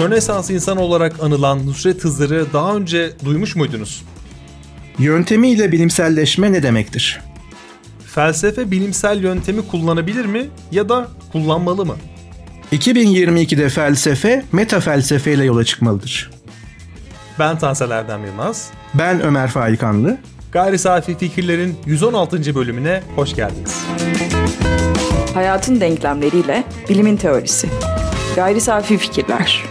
Rönesans insanı olarak anılan Nusret Hızır'ı daha önce duymuş muydunuz? Yöntemiyle bilimselleşme ne demektir? Felsefe bilimsel yöntemi kullanabilir mi ya da kullanmalı mı? 2022'de felsefe meta felsefeyle yola çıkmalıdır. Ben Tansel Erdem Yılmaz. Ben Ömer Faikanlı. Gayri Safi Fikirlerin 116. bölümüne hoş geldiniz. Hayatın denklemleriyle bilimin teorisi. Gayri Safi Fikirler.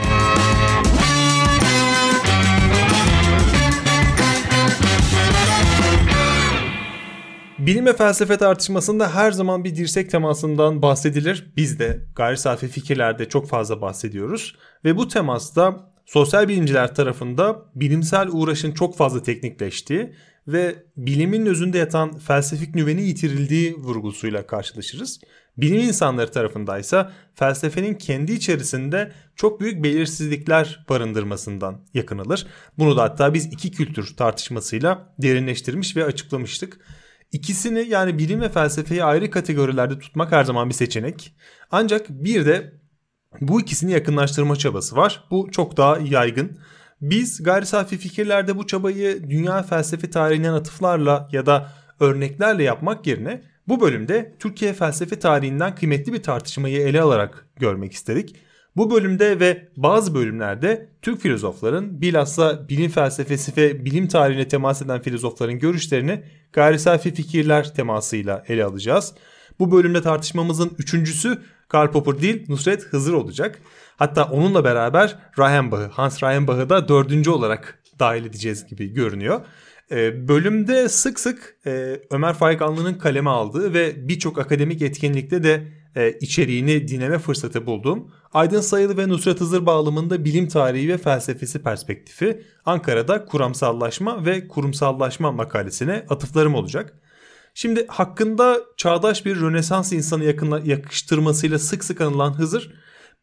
Bilim ve felsefe tartışmasında her zaman bir dirsek temasından bahsedilir. Biz de gayri safi fikirlerde çok fazla bahsediyoruz. Ve bu temasta sosyal bilimciler tarafında bilimsel uğraşın çok fazla teknikleştiği ve bilimin özünde yatan felsefik nüvenin yitirildiği vurgusuyla karşılaşırız. Bilim insanları tarafındaysa felsefenin kendi içerisinde çok büyük belirsizlikler barındırmasından yakınılır. Bunu da hatta biz iki kültür tartışmasıyla derinleştirmiş ve açıklamıştık. İkisini yani bilim ve felsefeyi ayrı kategorilerde tutmak her zaman bir seçenek. Ancak bir de bu ikisini yakınlaştırma çabası var. Bu çok daha yaygın. Biz gayri safi fikirlerde bu çabayı dünya felsefe tarihinden atıflarla ya da örneklerle yapmak yerine bu bölümde Türkiye felsefe tarihinden kıymetli bir tartışmayı ele alarak görmek istedik. Bu bölümde ve bazı bölümlerde Türk filozofların bilhassa bilim felsefesi ve bilim tarihine temas eden filozofların görüşlerini gayri safi fikirler temasıyla ele alacağız. Bu bölümde tartışmamızın üçüncüsü Karl Popper değil Nusret Hızır olacak. Hatta onunla beraber Reichenbach'ı, Hans Reichenbach'ı da dördüncü olarak dahil edeceğiz gibi görünüyor. Ee, bölümde sık sık e, Ömer Faik Anlı'nın kaleme aldığı ve birçok akademik etkinlikte de e, içeriğini dinleme fırsatı buldum. Aydın Sayılı ve Nusret Hızır bağlamında bilim tarihi ve felsefesi perspektifi Ankara'da kuramsallaşma ve kurumsallaşma makalesine atıflarım olacak. Şimdi hakkında çağdaş bir Rönesans insanı yakınla, yakıştırmasıyla sık sık anılan Hızır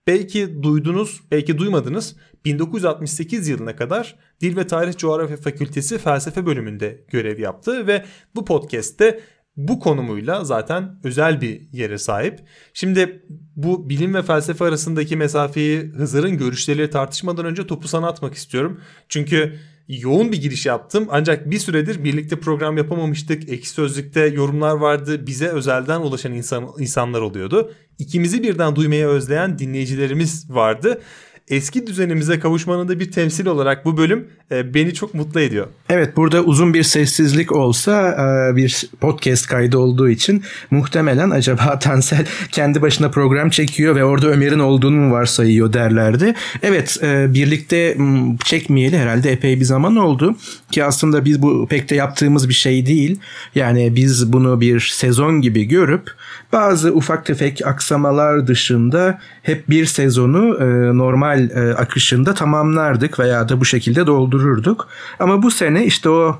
belki duydunuz belki duymadınız 1968 yılına kadar Dil ve Tarih Coğrafya Fakültesi felsefe bölümünde görev yaptı ve bu podcast'te bu konumuyla zaten özel bir yere sahip. Şimdi bu bilim ve felsefe arasındaki mesafeyi Hızır'ın görüşleriyle tartışmadan önce topu sana atmak istiyorum. Çünkü yoğun bir giriş yaptım ancak bir süredir birlikte program yapamamıştık. Ekşi Sözlük'te yorumlar vardı. Bize özelden ulaşan insan, insanlar oluyordu. İkimizi birden duymaya özleyen dinleyicilerimiz vardı eski düzenimize kavuşmanın da bir temsil olarak bu bölüm e, beni çok mutlu ediyor. Evet burada uzun bir sessizlik olsa e, bir podcast kaydı olduğu için muhtemelen acaba Tansel kendi başına program çekiyor ve orada Ömer'in olduğunu mu varsayıyor derlerdi. Evet e, birlikte çekmeyeli herhalde epey bir zaman oldu ki aslında biz bu pek de yaptığımız bir şey değil. Yani biz bunu bir sezon gibi görüp bazı ufak tefek aksamalar dışında hep bir sezonu e, normal e, akışında tamamlardık veya da bu şekilde doldururduk. Ama bu sene işte o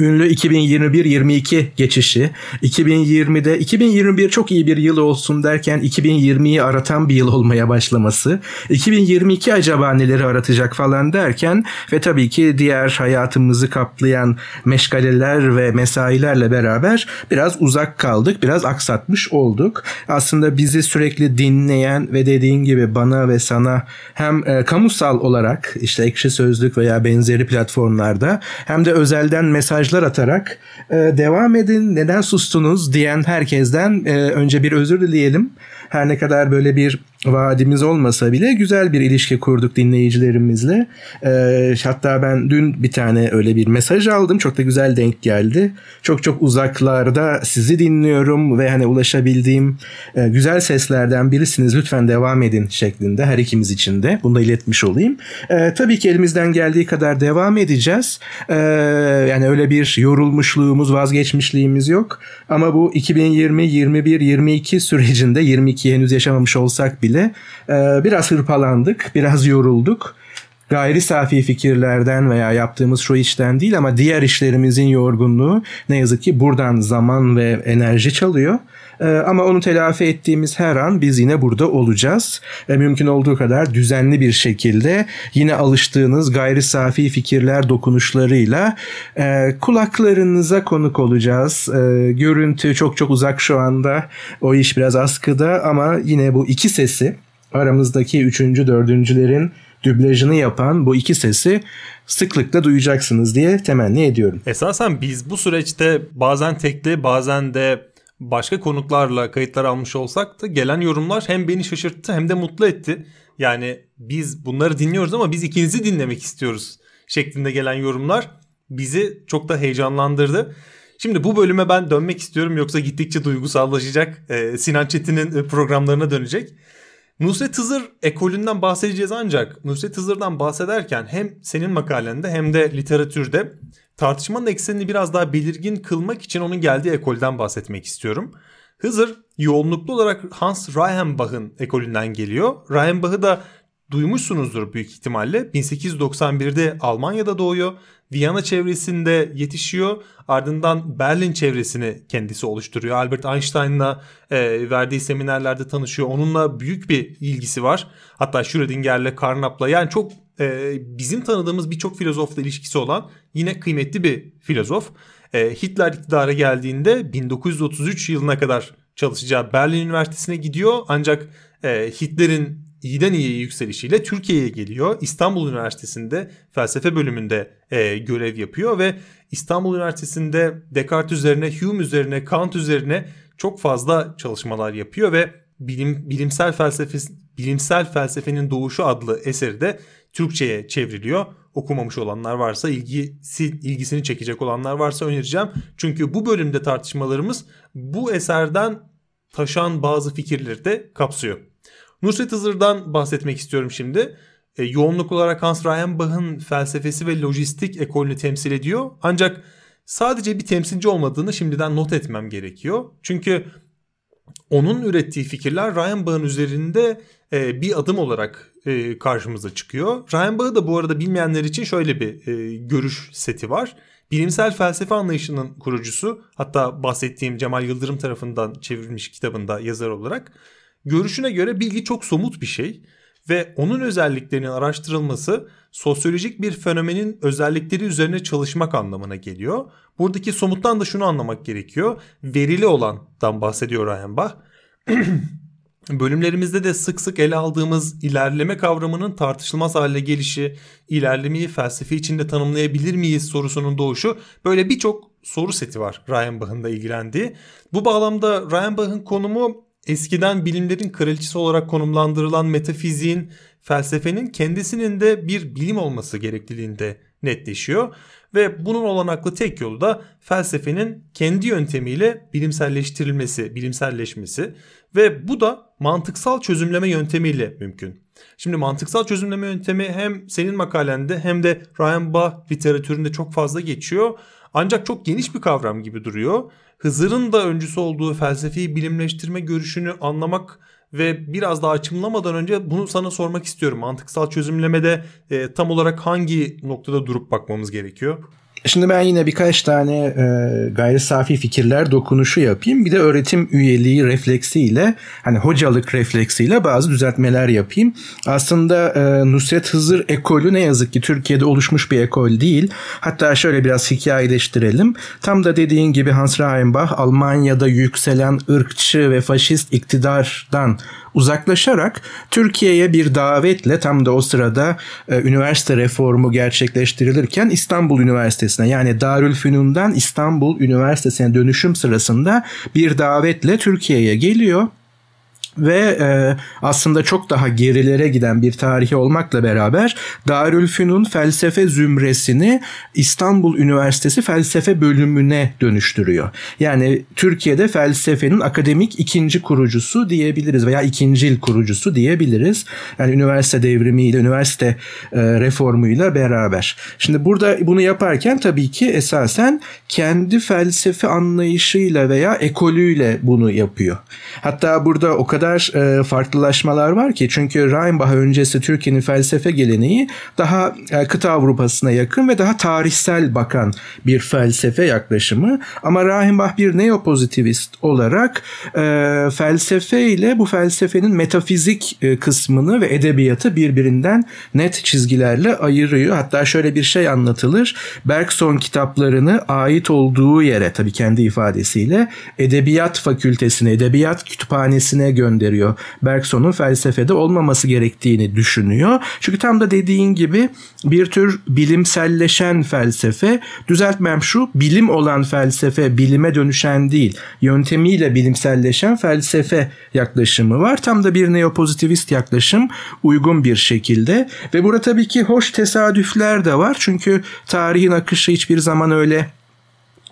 ünlü 2021-22 geçişi. 2020'de 2021 çok iyi bir yıl olsun derken 2020'yi aratan bir yıl olmaya başlaması. 2022 acaba neleri aratacak falan derken ve tabii ki diğer hayatımızı kaplayan meşgaleler ve mesailerle beraber biraz uzak kaldık biraz aksatmış olduk. Aslında bizi sürekli dinleyen ve dediğin gibi bana ve sana hem e, kamusal olarak işte ekşi sözlük veya benzeri platformlarda hem de özelden mesaj mesajlar atarak e, devam edin neden sustunuz diyen herkesten e, önce bir özür dileyelim. Her ne kadar böyle bir vaadimiz olmasa bile güzel bir ilişki kurduk dinleyicilerimizle. E, hatta ben dün bir tane öyle bir mesaj aldım. Çok da güzel denk geldi. Çok çok uzaklarda sizi dinliyorum ve hani ulaşabildiğim e, güzel seslerden birisiniz. Lütfen devam edin şeklinde her ikimiz için de. Bunu da iletmiş olayım. E, tabii ki elimizden geldiği kadar devam edeceğiz. E, yani öyle bir yorulmuşluğumuz, vazgeçmişliğimiz yok. Ama bu 2020, 21, 22 sürecinde 22 henüz yaşamamış olsak bile bile biraz hırpalandık, biraz yorulduk. Gayri safi fikirlerden veya yaptığımız şu işten değil ama diğer işlerimizin yorgunluğu ne yazık ki buradan zaman ve enerji çalıyor. Ee, ama onu telafi ettiğimiz her an biz yine burada olacağız. Ee, mümkün olduğu kadar düzenli bir şekilde yine alıştığınız gayri safi fikirler dokunuşlarıyla e, kulaklarınıza konuk olacağız. E, görüntü çok çok uzak şu anda. O iş biraz askıda ama yine bu iki sesi aramızdaki üçüncü, dördüncülerin dublajını yapan bu iki sesi sıklıkla duyacaksınız diye temenni ediyorum. Esasen biz bu süreçte bazen tekli bazen de başka konuklarla kayıtlar almış olsak da gelen yorumlar hem beni şaşırttı hem de mutlu etti. Yani biz bunları dinliyoruz ama biz ikinizi dinlemek istiyoruz şeklinde gelen yorumlar bizi çok da heyecanlandırdı. Şimdi bu bölüme ben dönmek istiyorum yoksa gittikçe duygusallaşacak. Ee, Sinan Çetin'in programlarına dönecek. Nusret Hızır ekolünden bahsedeceğiz ancak Nusret Hızır'dan bahsederken hem senin makalende hem de literatürde tartışmanın eksenini biraz daha belirgin kılmak için onun geldiği ekolden bahsetmek istiyorum. Hızır yoğunluklu olarak Hans Reichenbach'ın ekolünden geliyor. Reichenbach'ı da duymuşsunuzdur büyük ihtimalle. 1891'de Almanya'da doğuyor. Viyana çevresinde yetişiyor. Ardından Berlin çevresini kendisi oluşturuyor. Albert Einstein'la e, verdiği seminerlerde tanışıyor. Onunla büyük bir ilgisi var. Hatta Schrödinger'le, Carnap'la yani çok e, bizim tanıdığımız birçok filozofla ilişkisi olan yine kıymetli bir filozof. E, Hitler iktidara geldiğinde 1933 yılına kadar çalışacağı Berlin Üniversitesi'ne gidiyor. Ancak e, Hitler'in iyiden iyiye yükselişiyle Türkiye'ye geliyor. İstanbul Üniversitesi'nde felsefe bölümünde e, görev yapıyor ve İstanbul Üniversitesi'nde Descartes üzerine, Hume üzerine, Kant üzerine çok fazla çalışmalar yapıyor ve bilim bilimsel felsefe bilimsel felsefenin doğuşu adlı eseri de Türkçe'ye çevriliyor. Okumamış olanlar varsa ilgisi ilgisini çekecek olanlar varsa önereceğim. Çünkü bu bölümde tartışmalarımız bu eserden taşan bazı fikirleri de kapsıyor. Nusret Hızır'dan bahsetmek istiyorum şimdi. E, yoğunluk olarak Hans Reichenbach'ın felsefesi ve lojistik ekolünü temsil ediyor. Ancak sadece bir temsilci olmadığını şimdiden not etmem gerekiyor. Çünkü onun ürettiği fikirler Reichenbach'ın üzerinde e, bir adım olarak e, karşımıza çıkıyor. Reichenbach'ı da bu arada bilmeyenler için şöyle bir e, görüş seti var. Bilimsel felsefe anlayışının kurucusu hatta bahsettiğim Cemal Yıldırım tarafından çevrilmiş kitabında yazar olarak Görüşüne göre bilgi çok somut bir şey ve onun özelliklerinin araştırılması sosyolojik bir fenomenin özellikleri üzerine çalışmak anlamına geliyor. Buradaki somuttan da şunu anlamak gerekiyor. Verili olandan bahsediyor Reichenbach. Bölümlerimizde de sık sık ele aldığımız ilerleme kavramının tartışılmaz hale gelişi, ilerlemeyi felsefe içinde tanımlayabilir miyiz sorusunun doğuşu böyle birçok soru seti var Reichenbach'ın da ilgilendiği. Bu bağlamda Reichenbach'ın konumu eskiden bilimlerin kraliçesi olarak konumlandırılan metafiziğin, felsefenin kendisinin de bir bilim olması gerekliliğinde netleşiyor ve bunun olanaklı tek yolu da felsefenin kendi yöntemiyle bilimselleştirilmesi, bilimselleşmesi ve bu da mantıksal çözümleme yöntemiyle mümkün. Şimdi mantıksal çözümleme yöntemi hem senin makalende hem de Ryan Bach literatüründe çok fazla geçiyor. Ancak çok geniş bir kavram gibi duruyor. Hızır'ın da öncüsü olduğu felsefeyi bilimleştirme görüşünü anlamak ve biraz daha açımlamadan önce bunu sana sormak istiyorum. Mantıksal çözümlemede e, tam olarak hangi noktada durup bakmamız gerekiyor? Şimdi ben yine birkaç tane e, gayri safi fikirler dokunuşu yapayım. Bir de öğretim üyeliği refleksiyle hani hocalık refleksiyle bazı düzeltmeler yapayım. Aslında e, Nusret Hızır ekolü ne yazık ki Türkiye'de oluşmuş bir ekol değil. Hatta şöyle biraz hikayeleştirelim. Tam da dediğin gibi Hans Reichenbach Almanya'da yükselen ırkçı ve faşist iktidardan uzaklaşarak Türkiye'ye bir davetle tam da o sırada e, üniversite reformu gerçekleştirilirken İstanbul Üniversitesi'ne yani Darülfünun'dan İstanbul Üniversitesi'ne dönüşüm sırasında bir davetle Türkiye'ye geliyor ve e, aslında çok daha gerilere giden bir tarihi olmakla beraber Darülfünun felsefe zümresini İstanbul Üniversitesi felsefe bölümüne dönüştürüyor. Yani Türkiye'de felsefenin akademik ikinci kurucusu diyebiliriz veya ikincil kurucusu diyebiliriz. Yani üniversite devrimiyle, üniversite e, reformuyla beraber. Şimdi burada bunu yaparken tabii ki esasen kendi felsefe anlayışıyla veya ekolüyle bunu yapıyor. Hatta burada o kadar kadar e, farklılaşmalar var ki çünkü Reinbach öncesi Türkiye'nin felsefe geleneği daha e, kıta Avrupa'sına yakın ve daha tarihsel bakan bir felsefe yaklaşımı ama Reinbach bir neopozitivist olarak e, felsefe ile bu felsefenin metafizik e, kısmını ve edebiyatı birbirinden net çizgilerle ayırıyor. Hatta şöyle bir şey anlatılır. Bergson kitaplarını ait olduğu yere tabii kendi ifadesiyle edebiyat fakültesine, edebiyat kütüphanesine göndermiş gönderiyor. Bergson'un felsefede olmaması gerektiğini düşünüyor. Çünkü tam da dediğin gibi bir tür bilimselleşen felsefe, düzeltmem şu, bilim olan felsefe bilime dönüşen değil, yöntemiyle bilimselleşen felsefe yaklaşımı var. Tam da bir neopozitivist yaklaşım uygun bir şekilde ve burada tabii ki hoş tesadüfler de var. Çünkü tarihin akışı hiçbir zaman öyle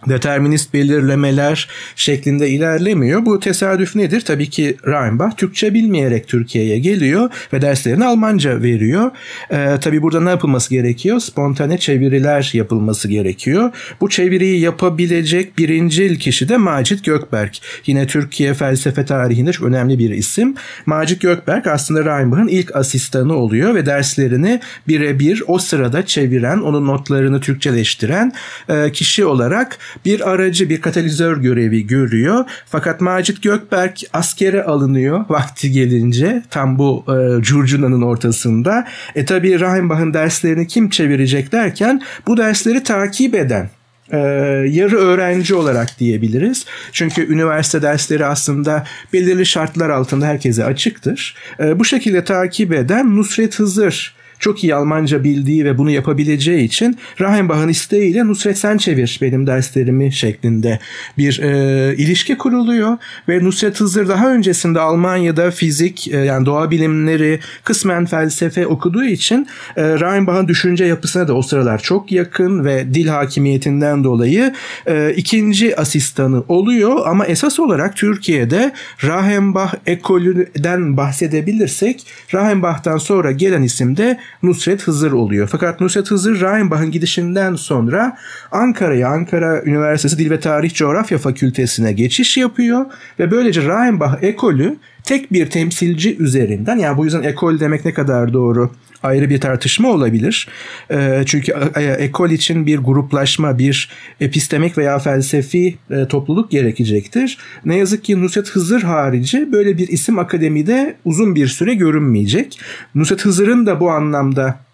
determinist belirlemeler şeklinde ilerlemiyor. Bu tesadüf nedir? Tabii ki Reinbach Türkçe bilmeyerek Türkiye'ye geliyor ve derslerini Almanca veriyor. Ee, tabii burada ne yapılması gerekiyor? Spontane çeviriler yapılması gerekiyor. Bu çeviriyi yapabilecek birinci kişi de Macit Gökberk. Yine Türkiye felsefe tarihinde çok önemli bir isim. Macit Gökberk aslında Reinbach'ın ilk asistanı oluyor ve derslerini birebir o sırada çeviren, onun notlarını Türkçeleştiren e, kişi olarak bir aracı bir katalizör görevi görüyor. Fakat Macit Gökberk askere alınıyor vakti gelince tam bu e, curcunanın ortasında. E tabi Reinbach'ın derslerini kim çevirecek derken bu dersleri takip eden ee, yarı öğrenci olarak diyebiliriz. Çünkü üniversite dersleri aslında belirli şartlar altında herkese açıktır. Ee, bu şekilde takip eden Nusret Hızır çok iyi Almanca bildiği ve bunu yapabileceği için Rahenbach'ın isteğiyle Nusret sen çevir benim derslerimi şeklinde bir e, ilişki kuruluyor. Ve Nusret Hızır daha öncesinde Almanya'da fizik e, yani doğa bilimleri kısmen felsefe okuduğu için e, Rahenbach'ın düşünce yapısına da o sıralar çok yakın ve dil hakimiyetinden dolayı e, ikinci asistanı oluyor. Ama esas olarak Türkiye'de Rahenbach ekolünden bahsedebilirsek Rahenbach'tan sonra gelen isim de Nusret Hızır oluyor. Fakat Nusret Hızır Rheinbach'ın gidişinden sonra Ankara'ya, Ankara Üniversitesi Dil ve Tarih Coğrafya Fakültesine geçiş yapıyor ve böylece Rheinbach ekolü tek bir temsilci üzerinden yani bu yüzden ekol demek ne kadar doğru ayrı bir tartışma olabilir. E, çünkü e, ekol için bir gruplaşma, bir epistemik veya felsefi e, topluluk gerekecektir. Ne yazık ki Nusret Hızır harici böyle bir isim akademide uzun bir süre görünmeyecek. Nusret Hızır'ın da bu anlamda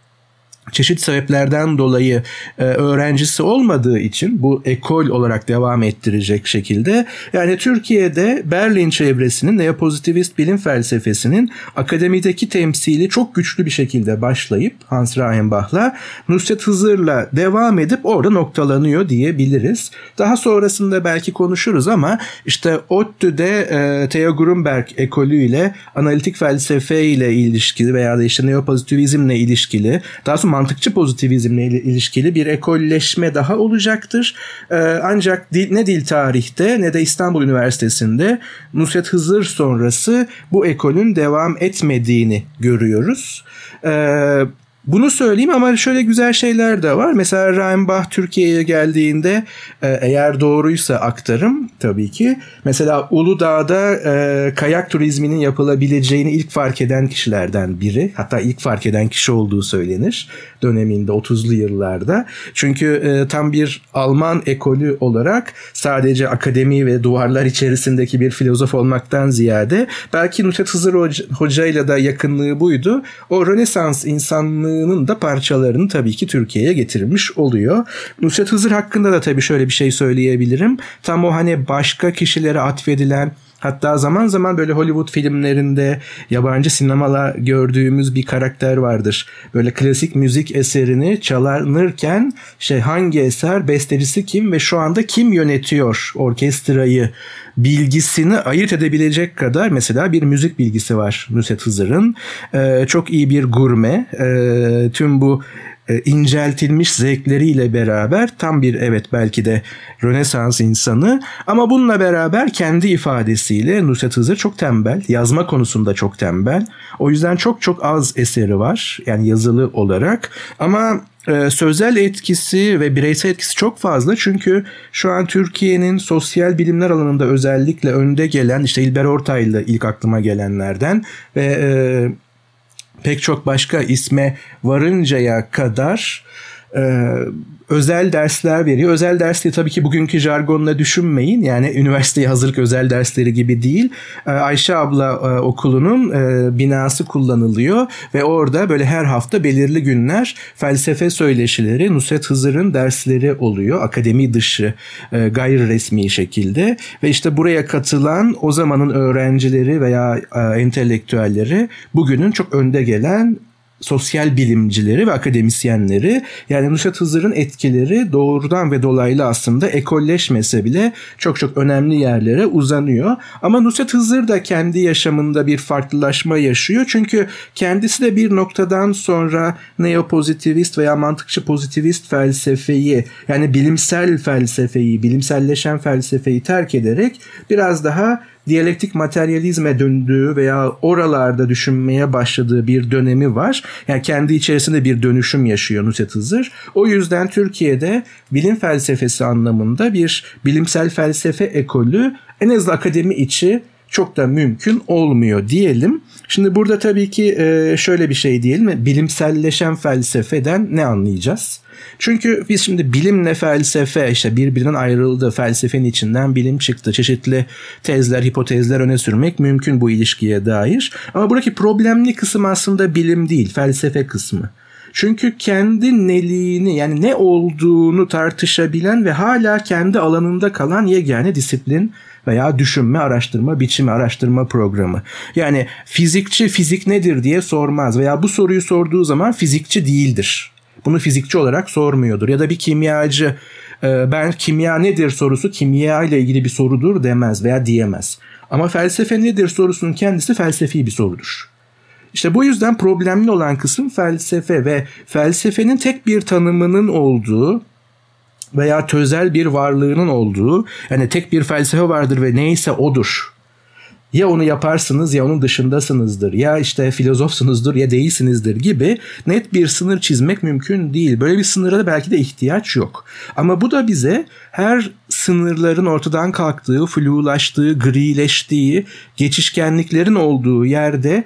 çeşitli sebeplerden dolayı e, öğrencisi olmadığı için bu ekol olarak devam ettirecek şekilde yani Türkiye'de Berlin çevresinin neopozitivist bilim felsefesinin akademideki temsili çok güçlü bir şekilde başlayıp Hans Reichenbach'la Nusret Hızır'la devam edip orada noktalanıyor diyebiliriz. Daha sonrasında belki konuşuruz ama işte ODTÜ'de e, Theo Grunberg ekolüyle analitik felsefe ile ilişkili veya da işte neopozitivizmle ilişkili daha sonra mantıkçı pozitivizmle ilişkili bir ekolleşme daha olacaktır. Ee, ancak ne dil tarihte ne de İstanbul Üniversitesi'nde Nusret Hızır sonrası bu ekolün devam etmediğini görüyoruz. Ee, bunu söyleyeyim ama şöyle güzel şeyler de var. Mesela Reinbach Türkiye'ye geldiğinde e, eğer doğruysa aktarım tabii ki. Mesela Uludağ'da e, kayak turizminin yapılabileceğini ilk fark eden kişilerden biri. Hatta ilk fark eden kişi olduğu söylenir döneminde 30'lu yıllarda. Çünkü e, tam bir Alman ekolü olarak sadece akademi ve duvarlar içerisindeki bir filozof olmaktan ziyade belki Nusret Hızır Hoca ile de yakınlığı buydu. O Rönesans insanlığının da parçalarını tabii ki Türkiye'ye getirmiş oluyor. Nusret Hızır hakkında da tabii şöyle bir şey söyleyebilirim. Tam o hani başka kişilere atfedilen Hatta zaman zaman böyle Hollywood filmlerinde yabancı sinemala gördüğümüz bir karakter vardır. Böyle klasik müzik eserini çalanırken şey hangi eser, bestecisi kim ve şu anda kim yönetiyor orkestrayı bilgisini ayırt edebilecek kadar mesela bir müzik bilgisi var Nusret Hızır'ın. Ee, çok iyi bir gurme. Ee, tüm bu inceltilmiş zevkleriyle beraber tam bir evet belki de Rönesans insanı. Ama bununla beraber kendi ifadesiyle Nusret Hızır çok tembel, yazma konusunda çok tembel. O yüzden çok çok az eseri var yani yazılı olarak. Ama e, sözel etkisi ve bireysel etkisi çok fazla. Çünkü şu an Türkiye'nin sosyal bilimler alanında özellikle önde gelen işte İlber Ortaylı ilk aklıma gelenlerden ve e, pek çok başka isme varıncaya kadar e, özel dersler veriyor. Özel dersleri tabii ki bugünkü jargonla düşünmeyin. Yani üniversiteye hazırlık özel dersleri gibi değil. E, Ayşe abla e, okulunun e, binası kullanılıyor ve orada böyle her hafta belirli günler felsefe söyleşileri, Nusret Hızır'ın dersleri oluyor. Akademi dışı e, gayri resmi şekilde ve işte buraya katılan o zamanın öğrencileri veya e, entelektüelleri bugünün çok önde gelen sosyal bilimcileri ve akademisyenleri yani Nusret Hızır'ın etkileri doğrudan ve dolaylı aslında ekolleşmese bile çok çok önemli yerlere uzanıyor. Ama Nusret Hızır da kendi yaşamında bir farklılaşma yaşıyor. Çünkü kendisi de bir noktadan sonra neopozitivist veya mantıkçı pozitivist felsefeyi yani bilimsel felsefeyi, bilimselleşen felsefeyi terk ederek biraz daha diyalektik materyalizme döndüğü veya oralarda düşünmeye başladığı bir dönemi var. Yani kendi içerisinde bir dönüşüm yaşıyor Nusret Hızır. O yüzden Türkiye'de bilim felsefesi anlamında bir bilimsel felsefe ekolü en azından akademi içi çok da mümkün olmuyor diyelim. Şimdi burada tabii ki şöyle bir şey diyelim. Bilimselleşen felsefeden ne anlayacağız? Çünkü biz şimdi bilimle felsefe işte birbirinden ayrıldı. Felsefenin içinden bilim çıktı. Çeşitli tezler, hipotezler öne sürmek mümkün bu ilişkiye dair. Ama buradaki problemli kısım aslında bilim değil, felsefe kısmı. Çünkü kendi neliğini yani ne olduğunu tartışabilen ve hala kendi alanında kalan yegane disiplin veya düşünme, araştırma, biçimi, araştırma programı. Yani fizikçi fizik nedir diye sormaz veya bu soruyu sorduğu zaman fizikçi değildir. Bunu fizikçi olarak sormuyordur. Ya da bir kimyacı e, ben kimya nedir sorusu kimya ile ilgili bir sorudur demez veya diyemez. Ama felsefe nedir sorusunun kendisi felsefi bir sorudur. İşte bu yüzden problemli olan kısım felsefe ve felsefenin tek bir tanımının olduğu veya tözel bir varlığının olduğu yani tek bir felsefe vardır ve neyse odur ya onu yaparsınız ya onun dışındasınızdır ya işte filozofsunuzdur ya değilsinizdir gibi net bir sınır çizmek mümkün değil. Böyle bir sınıra da belki de ihtiyaç yok. Ama bu da bize her sınırların ortadan kalktığı, flulaştığı, grileştiği, geçişkenliklerin olduğu yerde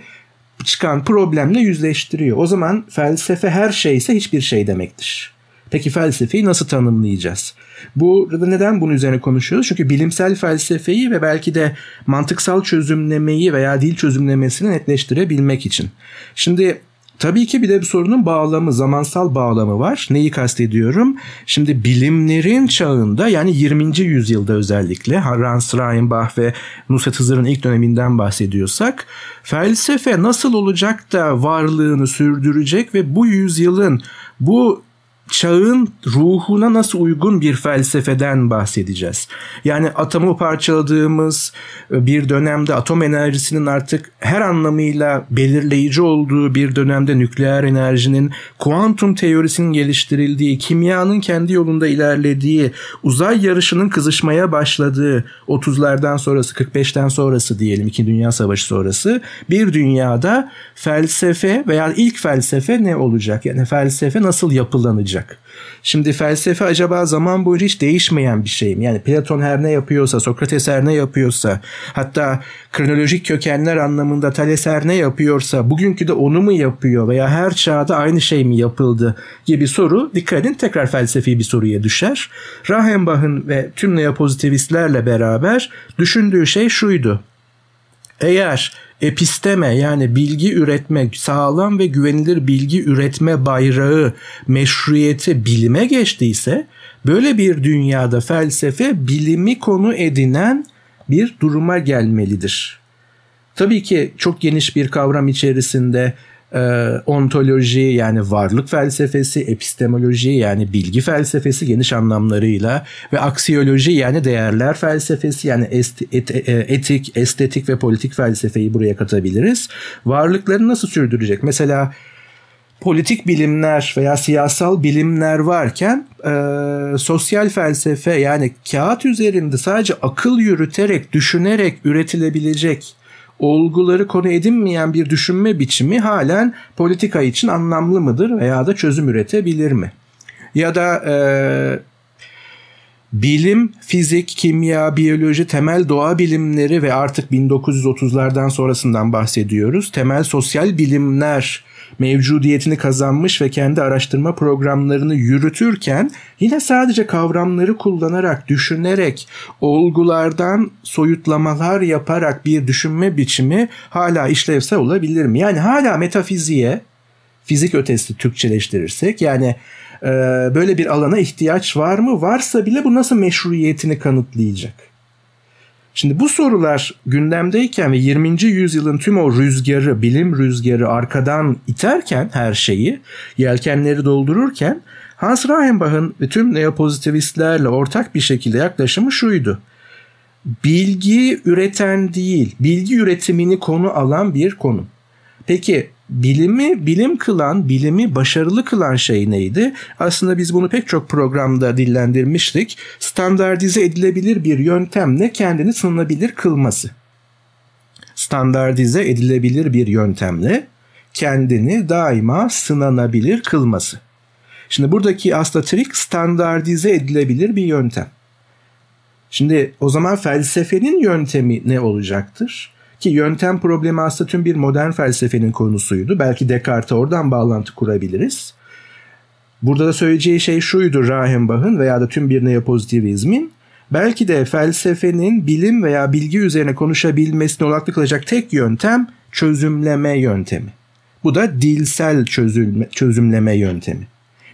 çıkan problemle yüzleştiriyor. O zaman felsefe her şeyse hiçbir şey demektir. Peki felsefeyi nasıl tanımlayacağız? Burada neden bunun üzerine konuşuyoruz? Çünkü bilimsel felsefeyi ve belki de mantıksal çözümlemeyi veya dil çözümlemesini netleştirebilmek için. Şimdi Tabii ki bir de bir sorunun bağlamı, zamansal bağlamı var. Neyi kastediyorum? Şimdi bilimlerin çağında yani 20. yüzyılda özellikle Hans Reinbach ve Nusret Hızır'ın ilk döneminden bahsediyorsak felsefe nasıl olacak da varlığını sürdürecek ve bu yüzyılın bu çağın ruhuna nasıl uygun bir felsefeden bahsedeceğiz. Yani atomu parçaladığımız e, bir dönemde atom enerjisinin artık her anlamıyla belirleyici olduğu bir dönemde nükleer enerjinin kuantum teorisinin geliştirildiği, kimyanın kendi yolunda ilerlediği, uzay yarışının kızışmaya başladığı 30'lardan sonrası 45'ten sonrası diyelim 2 Dünya Savaşı sonrası bir dünyada felsefe veya ilk felsefe ne olacak? Yani felsefe nasıl yapılanacak? Olacak. Şimdi felsefe acaba zaman boyunca hiç değişmeyen bir şey mi? Yani Platon her ne yapıyorsa, Sokrates her ne yapıyorsa, hatta kronolojik kökenler anlamında Thales her ne yapıyorsa, bugünkü de onu mu yapıyor veya her çağda aynı şey mi yapıldı gibi soru dikkat edin tekrar felsefi bir soruya düşer. Rahenbach'ın ve tüm neopozitivistlerle beraber düşündüğü şey şuydu. Eğer episteme yani bilgi üretme, sağlam ve güvenilir bilgi üretme bayrağı, meşruiyeti bilime geçtiyse böyle bir dünyada felsefe bilimi konu edinen bir duruma gelmelidir. Tabii ki çok geniş bir kavram içerisinde e, ontoloji yani varlık felsefesi, epistemoloji yani bilgi felsefesi geniş anlamlarıyla ve aksiyoloji yani değerler felsefesi yani est, et, e, etik, estetik ve politik felsefeyi buraya katabiliriz. Varlıkları nasıl sürdürecek? Mesela politik bilimler veya siyasal bilimler varken e, sosyal felsefe yani kağıt üzerinde sadece akıl yürüterek, düşünerek üretilebilecek olguları konu edinmeyen bir düşünme biçimi halen politika için anlamlı mıdır veya da çözüm üretebilir mi? Ya da e, bilim, fizik, kimya, biyoloji, temel doğa bilimleri ve artık 1930'lardan sonrasından bahsediyoruz. Temel sosyal bilimler mevcudiyetini kazanmış ve kendi araştırma programlarını yürütürken yine sadece kavramları kullanarak, düşünerek, olgulardan soyutlamalar yaparak bir düşünme biçimi hala işlevsel olabilir mi? Yani hala metafiziğe, fizik ötesi Türkçeleştirirsek yani e, böyle bir alana ihtiyaç var mı? Varsa bile bu nasıl meşruiyetini kanıtlayacak? Şimdi bu sorular gündemdeyken ve 20. yüzyılın tüm o rüzgarı, bilim rüzgarı arkadan iterken her şeyi, yelkenleri doldururken Hans Reichenbach'ın ve tüm neopozitivistlerle ortak bir şekilde yaklaşımı şuydu. Bilgi üreten değil, bilgi üretimini konu alan bir konu. Peki bilimi bilim kılan, bilimi başarılı kılan şey neydi? Aslında biz bunu pek çok programda dillendirmiştik. Standartize edilebilir bir yöntemle kendini sınanabilir kılması. Standartize edilebilir bir yöntemle kendini daima sınanabilir kılması. Şimdi buradaki aslında trik standartize edilebilir bir yöntem. Şimdi o zaman felsefenin yöntemi ne olacaktır? Ki yöntem problemi aslında tüm bir modern felsefenin konusuydu. Belki Descartes'e oradan bağlantı kurabiliriz. Burada da söyleyeceği şey şuydu Rahenbach'ın veya da tüm bir neopozitivizmin. Belki de felsefenin bilim veya bilgi üzerine konuşabilmesini olanaklı kılacak tek yöntem çözümleme yöntemi. Bu da dilsel çözülme, çözümleme yöntemi.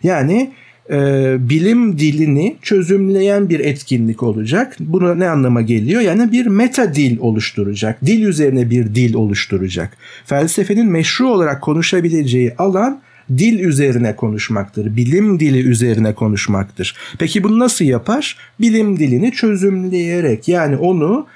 Yani e, bilim dilini çözümleyen bir etkinlik olacak. Buna ne anlama geliyor? Yani bir meta dil oluşturacak. Dil üzerine bir dil oluşturacak. Felsefenin meşru olarak konuşabileceği alan dil üzerine konuşmaktır. Bilim dili üzerine konuşmaktır. Peki bunu nasıl yapar? Bilim dilini çözümleyerek yani onu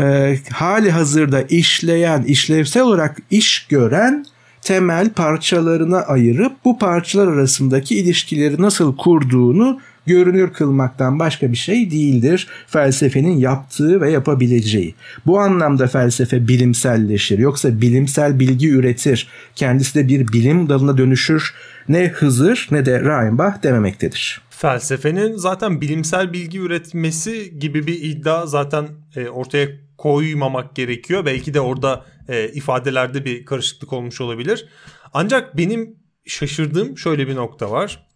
e, hali hazırda işleyen, işlevsel olarak iş gören temel parçalarına ayırıp bu parçalar arasındaki ilişkileri nasıl kurduğunu görünür kılmaktan başka bir şey değildir felsefenin yaptığı ve yapabileceği. Bu anlamda felsefe bilimselleşir. Yoksa bilimsel bilgi üretir. Kendisi de bir bilim dalına dönüşür. Ne Hızır ne de Reinbach dememektedir. Felsefenin zaten bilimsel bilgi üretmesi gibi bir iddia zaten e, ortaya koymamak gerekiyor. Belki de orada e, ifadelerde bir karışıklık olmuş olabilir. Ancak benim şaşırdığım şöyle bir nokta var.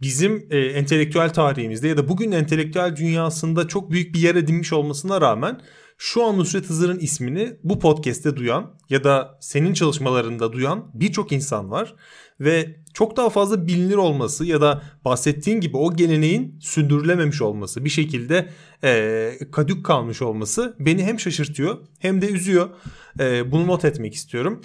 Bizim e, entelektüel tarihimizde ya da bugün entelektüel dünyasında çok büyük bir yer edinmiş olmasına rağmen şu an Nusret Hızır'ın ismini bu podcast'te duyan ya da senin çalışmalarında duyan birçok insan var ve çok daha fazla bilinir olması ya da bahsettiğin gibi o geleneğin sürdürülememiş olması bir şekilde e, kadük kalmış olması beni hem şaşırtıyor hem de üzüyor. E, bunu not etmek istiyorum.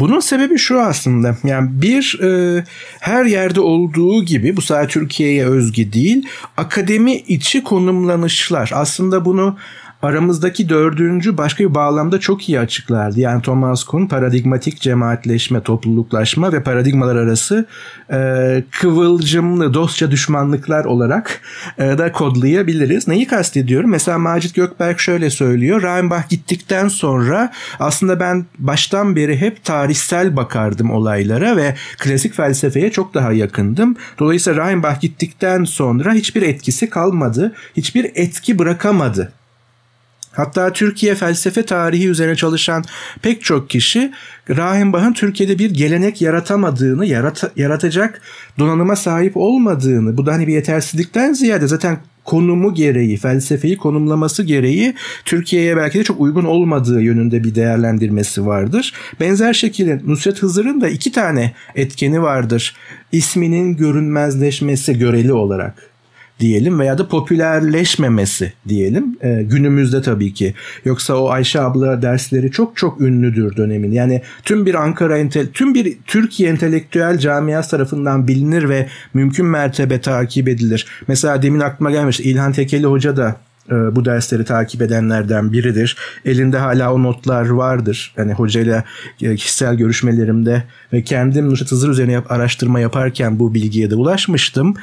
Bunun sebebi şu aslında yani bir e, her yerde olduğu gibi bu sadece Türkiye'ye özgü değil akademi içi konumlanışlar aslında bunu aramızdaki dördüncü başka bir bağlamda çok iyi açıklardı. Yani Thomas Kuhn paradigmatik cemaatleşme, topluluklaşma ve paradigmalar arası e, kıvılcımlı dostça düşmanlıklar olarak e, da kodlayabiliriz. Neyi kastediyorum? Mesela Macit Gökberk şöyle söylüyor. Reinbach gittikten sonra aslında ben baştan beri hep tarihsel bakardım olaylara ve klasik felsefeye çok daha yakındım. Dolayısıyla Reinbach gittikten sonra hiçbir etkisi kalmadı. Hiçbir etki bırakamadı Hatta Türkiye felsefe tarihi üzerine çalışan pek çok kişi Rahimbach'ın Türkiye'de bir gelenek yaratamadığını, yarat yaratacak donanıma sahip olmadığını, bu da hani bir yetersizlikten ziyade zaten konumu gereği, felsefeyi konumlaması gereği Türkiye'ye belki de çok uygun olmadığı yönünde bir değerlendirmesi vardır. Benzer şekilde Nusret Hızır'ın da iki tane etkeni vardır. İsminin görünmezleşmesi göreli olarak diyelim veya da popülerleşmemesi diyelim e, günümüzde tabii ki. Yoksa o Ayşe abla dersleri çok çok ünlüdür dönemin. Yani tüm bir Ankara entel tüm bir Türkiye entelektüel camiası tarafından bilinir ve mümkün mertebe takip edilir. Mesela demin aklıma gelmiş İlhan Tekeli Hoca da e, bu dersleri takip edenlerden biridir. Elinde hala o notlar vardır. Yani hocayla e, kişisel görüşmelerimde ve kendim Nusret Hızır üzerine araştırma yaparken bu bilgiye de ulaşmıştım.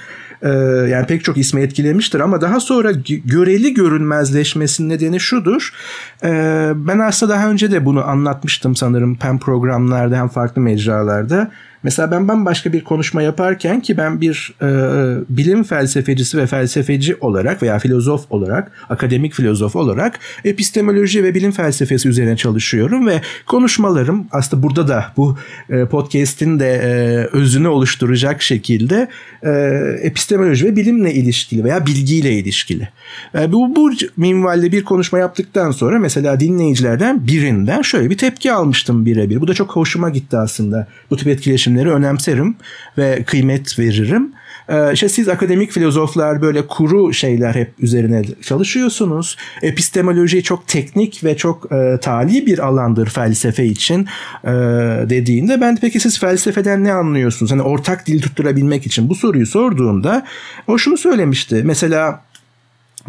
Ee, yani pek çok ismi etkilemiştir ama daha sonra göreli görünmezleşmesinin nedeni şudur. Ee, ben aslında daha önce de bunu anlatmıştım sanırım hem programlarda hem farklı mecralarda. Mesela ben bambaşka bir konuşma yaparken ki ben bir e, bilim felsefecisi ve felsefeci olarak veya filozof olarak, akademik filozof olarak epistemoloji ve bilim felsefesi üzerine çalışıyorum ve konuşmalarım aslında burada da bu e, podcast'in de e, özünü oluşturacak şekilde e, epistemoloji ve bilimle ilişkili veya bilgiyle ilişkili. E, bu, bu minvalde bir konuşma yaptıktan sonra mesela dinleyicilerden birinden şöyle bir tepki almıştım birebir. Bu da çok hoşuma gitti aslında. Bu tip etkileşimleri önemserim ve kıymet veririm. Ee, siz akademik filozoflar böyle kuru şeyler hep üzerine çalışıyorsunuz. Epistemoloji çok teknik ve çok e, tali bir alandır felsefe için e, dediğinde ben peki siz felsefeden ne anlıyorsunuz? Hani ortak dil tutturabilmek için bu soruyu sorduğumda o şunu söylemişti. Mesela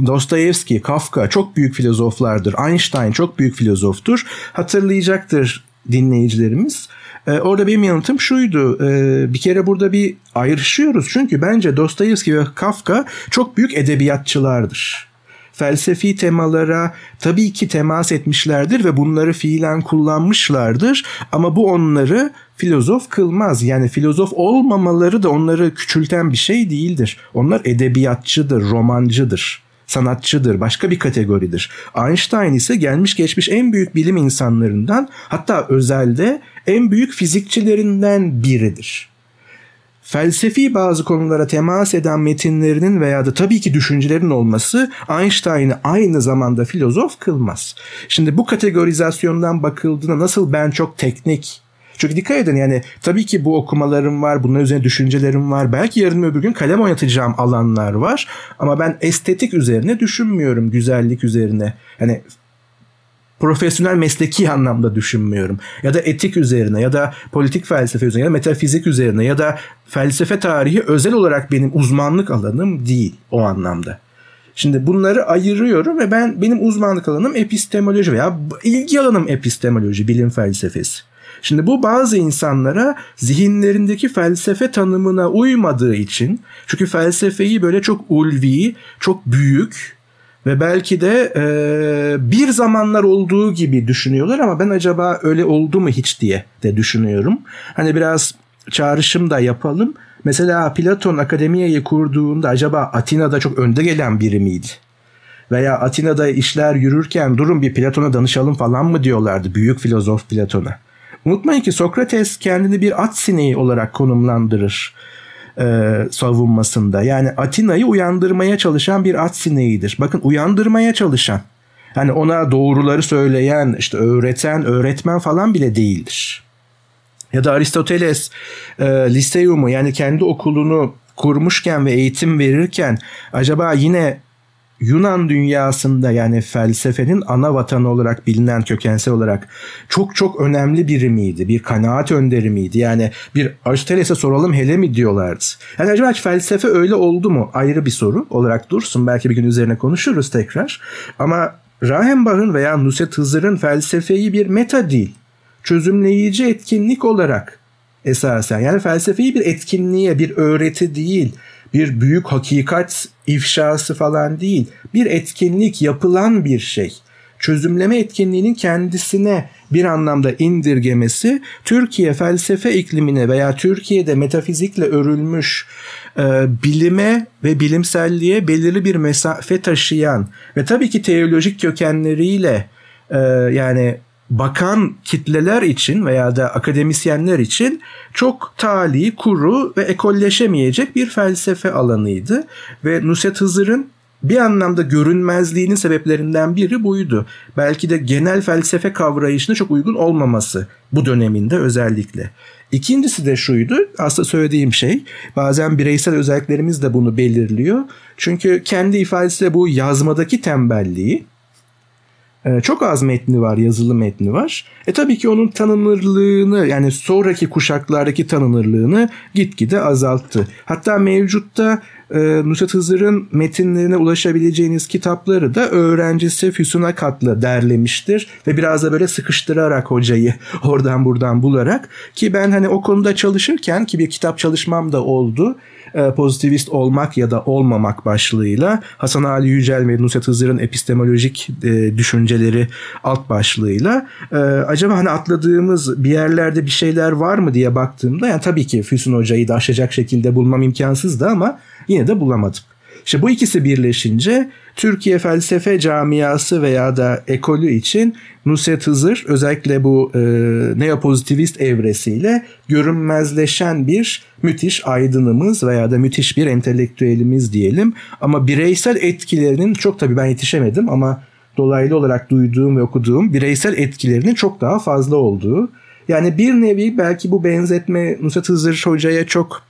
Dostoyevski, Kafka çok büyük filozoflardır. Einstein çok büyük filozoftur. Hatırlayacaktır dinleyicilerimiz. Ee, orada benim yanıtım şuydu. Ee, bir kere burada bir ayrışıyoruz. Çünkü bence Dostoyevski ve Kafka çok büyük edebiyatçılardır. Felsefi temalara tabii ki temas etmişlerdir ve bunları fiilen kullanmışlardır. Ama bu onları filozof kılmaz. Yani filozof olmamaları da onları küçülten bir şey değildir. Onlar edebiyatçıdır, romancıdır sanatçıdır, başka bir kategoridir. Einstein ise gelmiş geçmiş en büyük bilim insanlarından hatta özelde en büyük fizikçilerinden biridir. Felsefi bazı konulara temas eden metinlerinin veya da tabii ki düşüncelerin olması Einstein'ı aynı zamanda filozof kılmaz. Şimdi bu kategorizasyondan bakıldığında nasıl ben çok teknik, çünkü dikkat edin yani tabii ki bu okumalarım var, bunun üzerine düşüncelerim var. Belki yarın öbür gün kalem oynatacağım alanlar var. Ama ben estetik üzerine düşünmüyorum, güzellik üzerine. Yani profesyonel mesleki anlamda düşünmüyorum. Ya da etik üzerine ya da politik felsefe üzerine ya da metafizik üzerine ya da felsefe tarihi özel olarak benim uzmanlık alanım değil o anlamda. Şimdi bunları ayırıyorum ve ben benim uzmanlık alanım epistemoloji veya ilgi alanım epistemoloji, bilim felsefesi. Şimdi bu bazı insanlara zihinlerindeki felsefe tanımına uymadığı için çünkü felsefeyi böyle çok ulvi, çok büyük ve belki de e, bir zamanlar olduğu gibi düşünüyorlar ama ben acaba öyle oldu mu hiç diye de düşünüyorum. Hani biraz çağrışım da yapalım. Mesela Platon akademiyeyi kurduğunda acaba Atina'da çok önde gelen biri miydi? Veya Atina'da işler yürürken durun bir Platon'a danışalım falan mı diyorlardı büyük filozof Platon'a. Unutmayın ki Sokrates kendini bir at sineği olarak konumlandırır e, savunmasında. Yani Atina'yı uyandırmaya çalışan bir at sineğidir. Bakın uyandırmaya çalışan. Hani ona doğruları söyleyen, işte öğreten, öğretmen falan bile değildir. Ya da Aristoteles e, Liseumu yani kendi okulunu kurmuşken ve eğitim verirken acaba yine Yunan dünyasında yani felsefenin ana vatanı olarak bilinen kökensel olarak çok çok önemli biri miydi? Bir kanaat önderi miydi? Yani bir Aristoteles'e soralım hele mi diyorlardı? Yani acaba felsefe öyle oldu mu? Ayrı bir soru olarak dursun. Belki bir gün üzerine konuşuruz tekrar. Ama Rahenbach'ın veya Nusret Hızır'ın felsefeyi bir meta değil, çözümleyici etkinlik olarak esasen yani felsefeyi bir etkinliğe, bir öğreti değil, bir büyük hakikat ifşası falan değil. Bir etkinlik yapılan bir şey. Çözümleme etkinliğinin kendisine bir anlamda indirgemesi Türkiye felsefe iklimine veya Türkiye'de metafizikle örülmüş e, bilime ve bilimselliğe belirli bir mesafe taşıyan ve tabii ki teolojik kökenleriyle e, yani bakan kitleler için veya da akademisyenler için çok tali, kuru ve ekolleşemeyecek bir felsefe alanıydı. Ve Nusret Hızır'ın bir anlamda görünmezliğinin sebeplerinden biri buydu. Belki de genel felsefe kavrayışına çok uygun olmaması bu döneminde özellikle. İkincisi de şuydu aslında söylediğim şey bazen bireysel özelliklerimiz de bunu belirliyor. Çünkü kendi ifadesiyle bu yazmadaki tembelliği ee, çok az metni var, yazılı metni var. E tabii ki onun tanınırlığını yani sonraki kuşaklardaki tanınırlığını gitgide azalttı. Hatta mevcutta e, Nusret Hızır'ın metinlerine ulaşabileceğiniz kitapları da öğrencisi Füsun Akatlı derlemiştir ve biraz da böyle sıkıştırarak hocayı oradan buradan bularak ki ben hani o konuda çalışırken ki bir kitap çalışmam da oldu e, pozitivist olmak ya da olmamak başlığıyla Hasan Ali Yücel ve Nusret Hızır'ın epistemolojik e, düşünceleri alt başlığıyla e, acaba hani atladığımız bir yerlerde bir şeyler var mı diye baktığımda yani tabii ki Füsun Hoca'yı da aşacak şekilde bulmam imkansızdı ama yine de bulamadım. İşte bu ikisi birleşince Türkiye felsefe camiası veya da ekolü için Nusret Hızır özellikle bu e, neopozitivist evresiyle görünmezleşen bir müthiş aydınımız veya da müthiş bir entelektüelimiz diyelim. Ama bireysel etkilerinin çok tabii ben yetişemedim ama dolaylı olarak duyduğum ve okuduğum bireysel etkilerinin çok daha fazla olduğu. Yani bir nevi belki bu benzetme Nusret Hızır Hoca'ya çok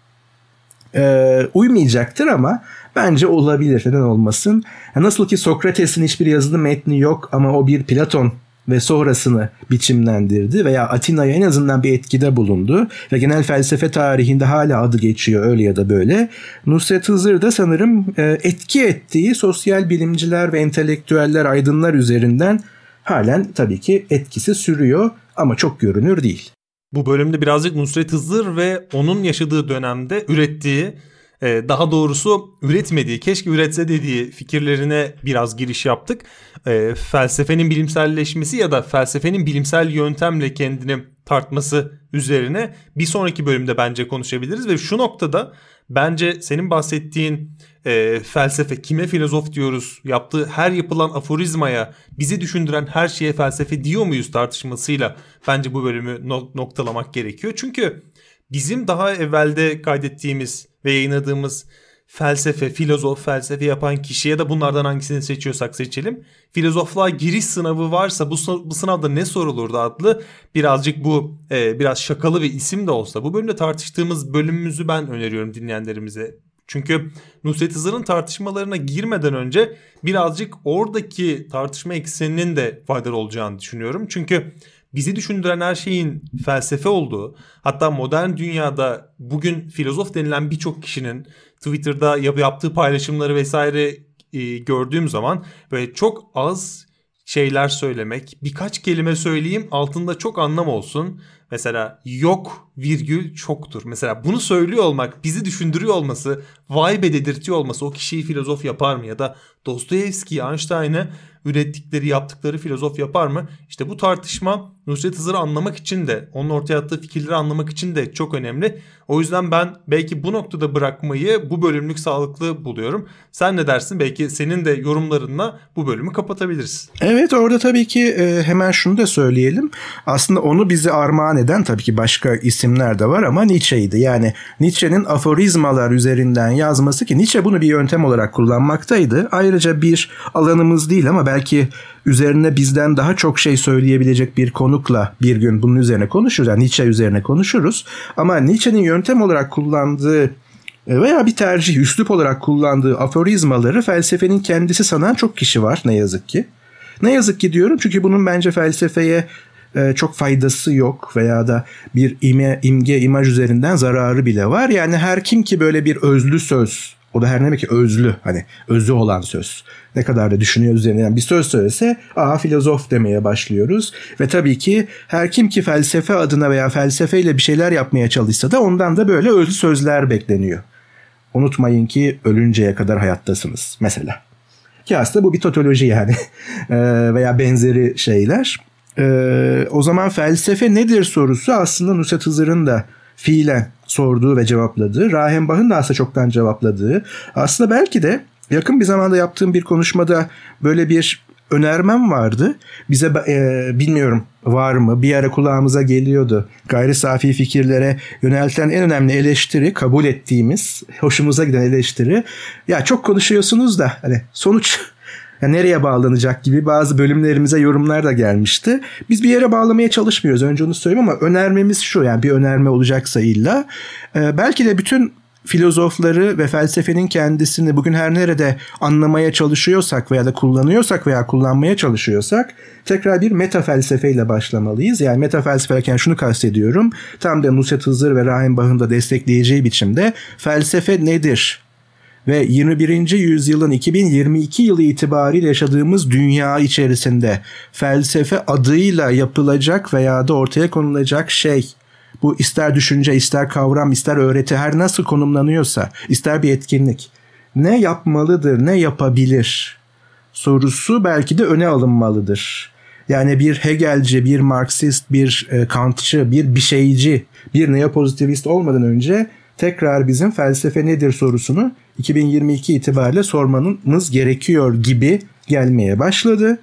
e, uymayacaktır ama bence olabilir. Neden olmasın? Nasıl ki Sokrates'in hiçbir yazılı metni yok ama o bir Platon ve sonrasını biçimlendirdi veya Atina'ya en azından bir etkide bulundu ve genel felsefe tarihinde hala adı geçiyor öyle ya da böyle. Nusret Hızır da sanırım e, etki ettiği sosyal bilimciler ve entelektüeller, aydınlar üzerinden halen tabii ki etkisi sürüyor ama çok görünür değil. Bu bölümde birazcık Nusret Hızır ve onun yaşadığı dönemde ürettiği e, daha doğrusu üretmediği, keşke üretse dediği fikirlerine biraz giriş yaptık. E, felsefenin bilimselleşmesi ya da felsefenin bilimsel yöntemle kendini tartması üzerine bir sonraki bölümde bence konuşabiliriz ve şu noktada bence senin bahsettiğin e, felsefe kime filozof diyoruz yaptığı her yapılan aforizmaya bizi düşündüren her şeye felsefe diyor muyuz tartışmasıyla bence bu bölümü no- noktalamak gerekiyor. Çünkü bizim daha evvelde kaydettiğimiz ve yayınladığımız felsefe, filozof, felsefe yapan kişi ya da bunlardan hangisini seçiyorsak seçelim. Filozofluğa giriş sınavı varsa bu, bu sınavda ne sorulurdu adlı birazcık bu e, biraz şakalı ve isim de olsa bu bölümde tartıştığımız bölümümüzü ben öneriyorum dinleyenlerimize. Çünkü Nusret Hızır'ın tartışmalarına girmeden önce birazcık oradaki tartışma ekseninin de faydalı olacağını düşünüyorum. Çünkü bizi düşündüren her şeyin felsefe olduğu hatta modern dünyada bugün filozof denilen birçok kişinin Twitter'da yaptığı paylaşımları vesaire e, gördüğüm zaman böyle çok az şeyler söylemek, birkaç kelime söyleyeyim altında çok anlam olsun. Mesela yok virgül çoktur. Mesela bunu söylüyor olmak, bizi düşündürüyor olması, vay be dedirtiyor olması o kişiyi filozof yapar mı? Ya da Dostoyevski, Einstein'ı ürettikleri, yaptıkları filozof yapar mı? İşte bu tartışma Nusret Hızır'ı anlamak için de, onun ortaya attığı fikirleri anlamak için de çok önemli. O yüzden ben belki bu noktada bırakmayı bu bölümlük sağlıklı buluyorum. Sen ne dersin? Belki senin de yorumlarınla bu bölümü kapatabiliriz. Evet orada tabii ki e, hemen şunu da söyleyelim. Aslında onu bize armağan eden tabii ki başka isimler de var ama Nietzsche'ydi. Yani Nietzsche'nin aforizmalar üzerinden yazması ki Nietzsche bunu bir yöntem olarak kullanmaktaydı. Ayrıca bir alanımız değil ama belki üzerine bizden daha çok şey söyleyebilecek bir konukla bir gün bunun üzerine konuşuruz. Yani Nietzsche üzerine konuşuruz. Ama Nietzsche'nin yöntem olarak kullandığı e, veya bir tercih, üslup olarak kullandığı aforizmaları felsefenin kendisi sanan çok kişi var ne yazık ki. Ne yazık ki diyorum çünkü bunun bence felsefeye e, çok faydası yok veya da bir ime, imge, imaj üzerinden zararı bile var. Yani her kim ki böyle bir özlü söz o da her ne demek ki özlü hani özlü olan söz. Ne kadar da düşünüyor üzerine yani bir söz söylese aa filozof demeye başlıyoruz. Ve tabii ki her kim ki felsefe adına veya felsefeyle bir şeyler yapmaya çalışsa da ondan da böyle özlü sözler bekleniyor. Unutmayın ki ölünceye kadar hayattasınız mesela. Ki aslında bu bir totoloji yani veya benzeri şeyler. o zaman felsefe nedir sorusu aslında Nusret Hızır'ın da fiilen sorduğu ve cevapladığı, Rahenbach'ın da aslında çoktan cevapladığı, aslında belki de yakın bir zamanda yaptığım bir konuşmada böyle bir önermem vardı. Bize e, bilmiyorum var mı bir ara kulağımıza geliyordu. Gayri safi fikirlere yönelten en önemli eleştiri kabul ettiğimiz, hoşumuza giden eleştiri. Ya çok konuşuyorsunuz da hani sonuç ya nereye bağlanacak gibi bazı bölümlerimize yorumlar da gelmişti. Biz bir yere bağlamaya çalışmıyoruz önce onu söyleyeyim ama önermemiz şu yani bir önerme olacaksa illa. Ee, belki de bütün filozofları ve felsefenin kendisini bugün her nerede anlamaya çalışıyorsak veya da kullanıyorsak veya kullanmaya çalışıyorsak tekrar bir meta felsefeyle başlamalıyız. Yani meta felsefe şunu kastediyorum. Tam da Nusret Hızır ve Rahim Bah'ın da destekleyeceği biçimde felsefe nedir ve 21. yüzyılın 2022 yılı itibariyle yaşadığımız dünya içerisinde felsefe adıyla yapılacak veya da ortaya konulacak şey bu ister düşünce, ister kavram, ister öğreti her nasıl konumlanıyorsa, ister bir etkinlik ne yapmalıdır, ne yapabilir sorusu belki de öne alınmalıdır. Yani bir Hegelci, bir Marksist, bir e, Kantçı, bir bişeyci, bir neopozitivist olmadan önce tekrar bizim felsefe nedir sorusunu 2022 itibariyle sormamız gerekiyor gibi gelmeye başladı.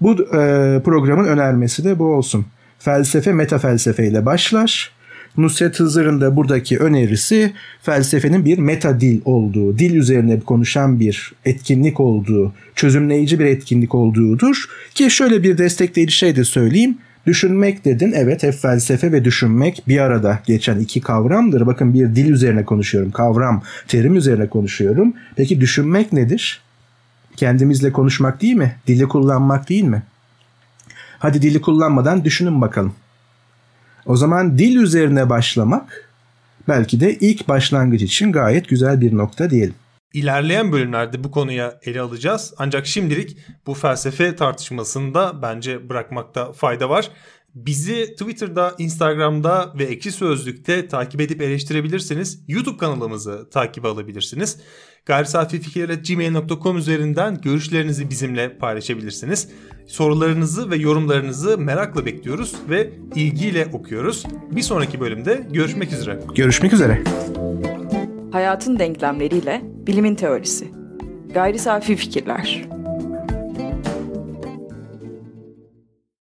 Bu e, programın önermesi de bu olsun. Felsefe metafelsefe ile başlar. Nusret Hızır'ın da buradaki önerisi felsefenin bir meta dil olduğu, dil üzerine konuşan bir etkinlik olduğu, çözümleyici bir etkinlik olduğudur. Ki şöyle bir destekleyici şey de söyleyeyim. Düşünmek dedin. Evet hep felsefe ve düşünmek bir arada geçen iki kavramdır. Bakın bir dil üzerine konuşuyorum. Kavram, terim üzerine konuşuyorum. Peki düşünmek nedir? Kendimizle konuşmak değil mi? Dili kullanmak değil mi? Hadi dili kullanmadan düşünün bakalım. O zaman dil üzerine başlamak belki de ilk başlangıç için gayet güzel bir nokta diyelim. İlerleyen bölümlerde bu konuya ele alacağız. Ancak şimdilik bu felsefe tartışmasında bence bırakmakta fayda var. Bizi Twitter'da, Instagram'da ve Ekşi Sözlük'te takip edip eleştirebilirsiniz. YouTube kanalımızı takip alabilirsiniz. gayrisafifikirler.gmail.com üzerinden görüşlerinizi bizimle paylaşabilirsiniz. Sorularınızı ve yorumlarınızı merakla bekliyoruz ve ilgiyle okuyoruz. Bir sonraki bölümde görüşmek üzere. Görüşmek üzere. Hayatın denklemleriyle bilimin teorisi. Gayri safi fikirler.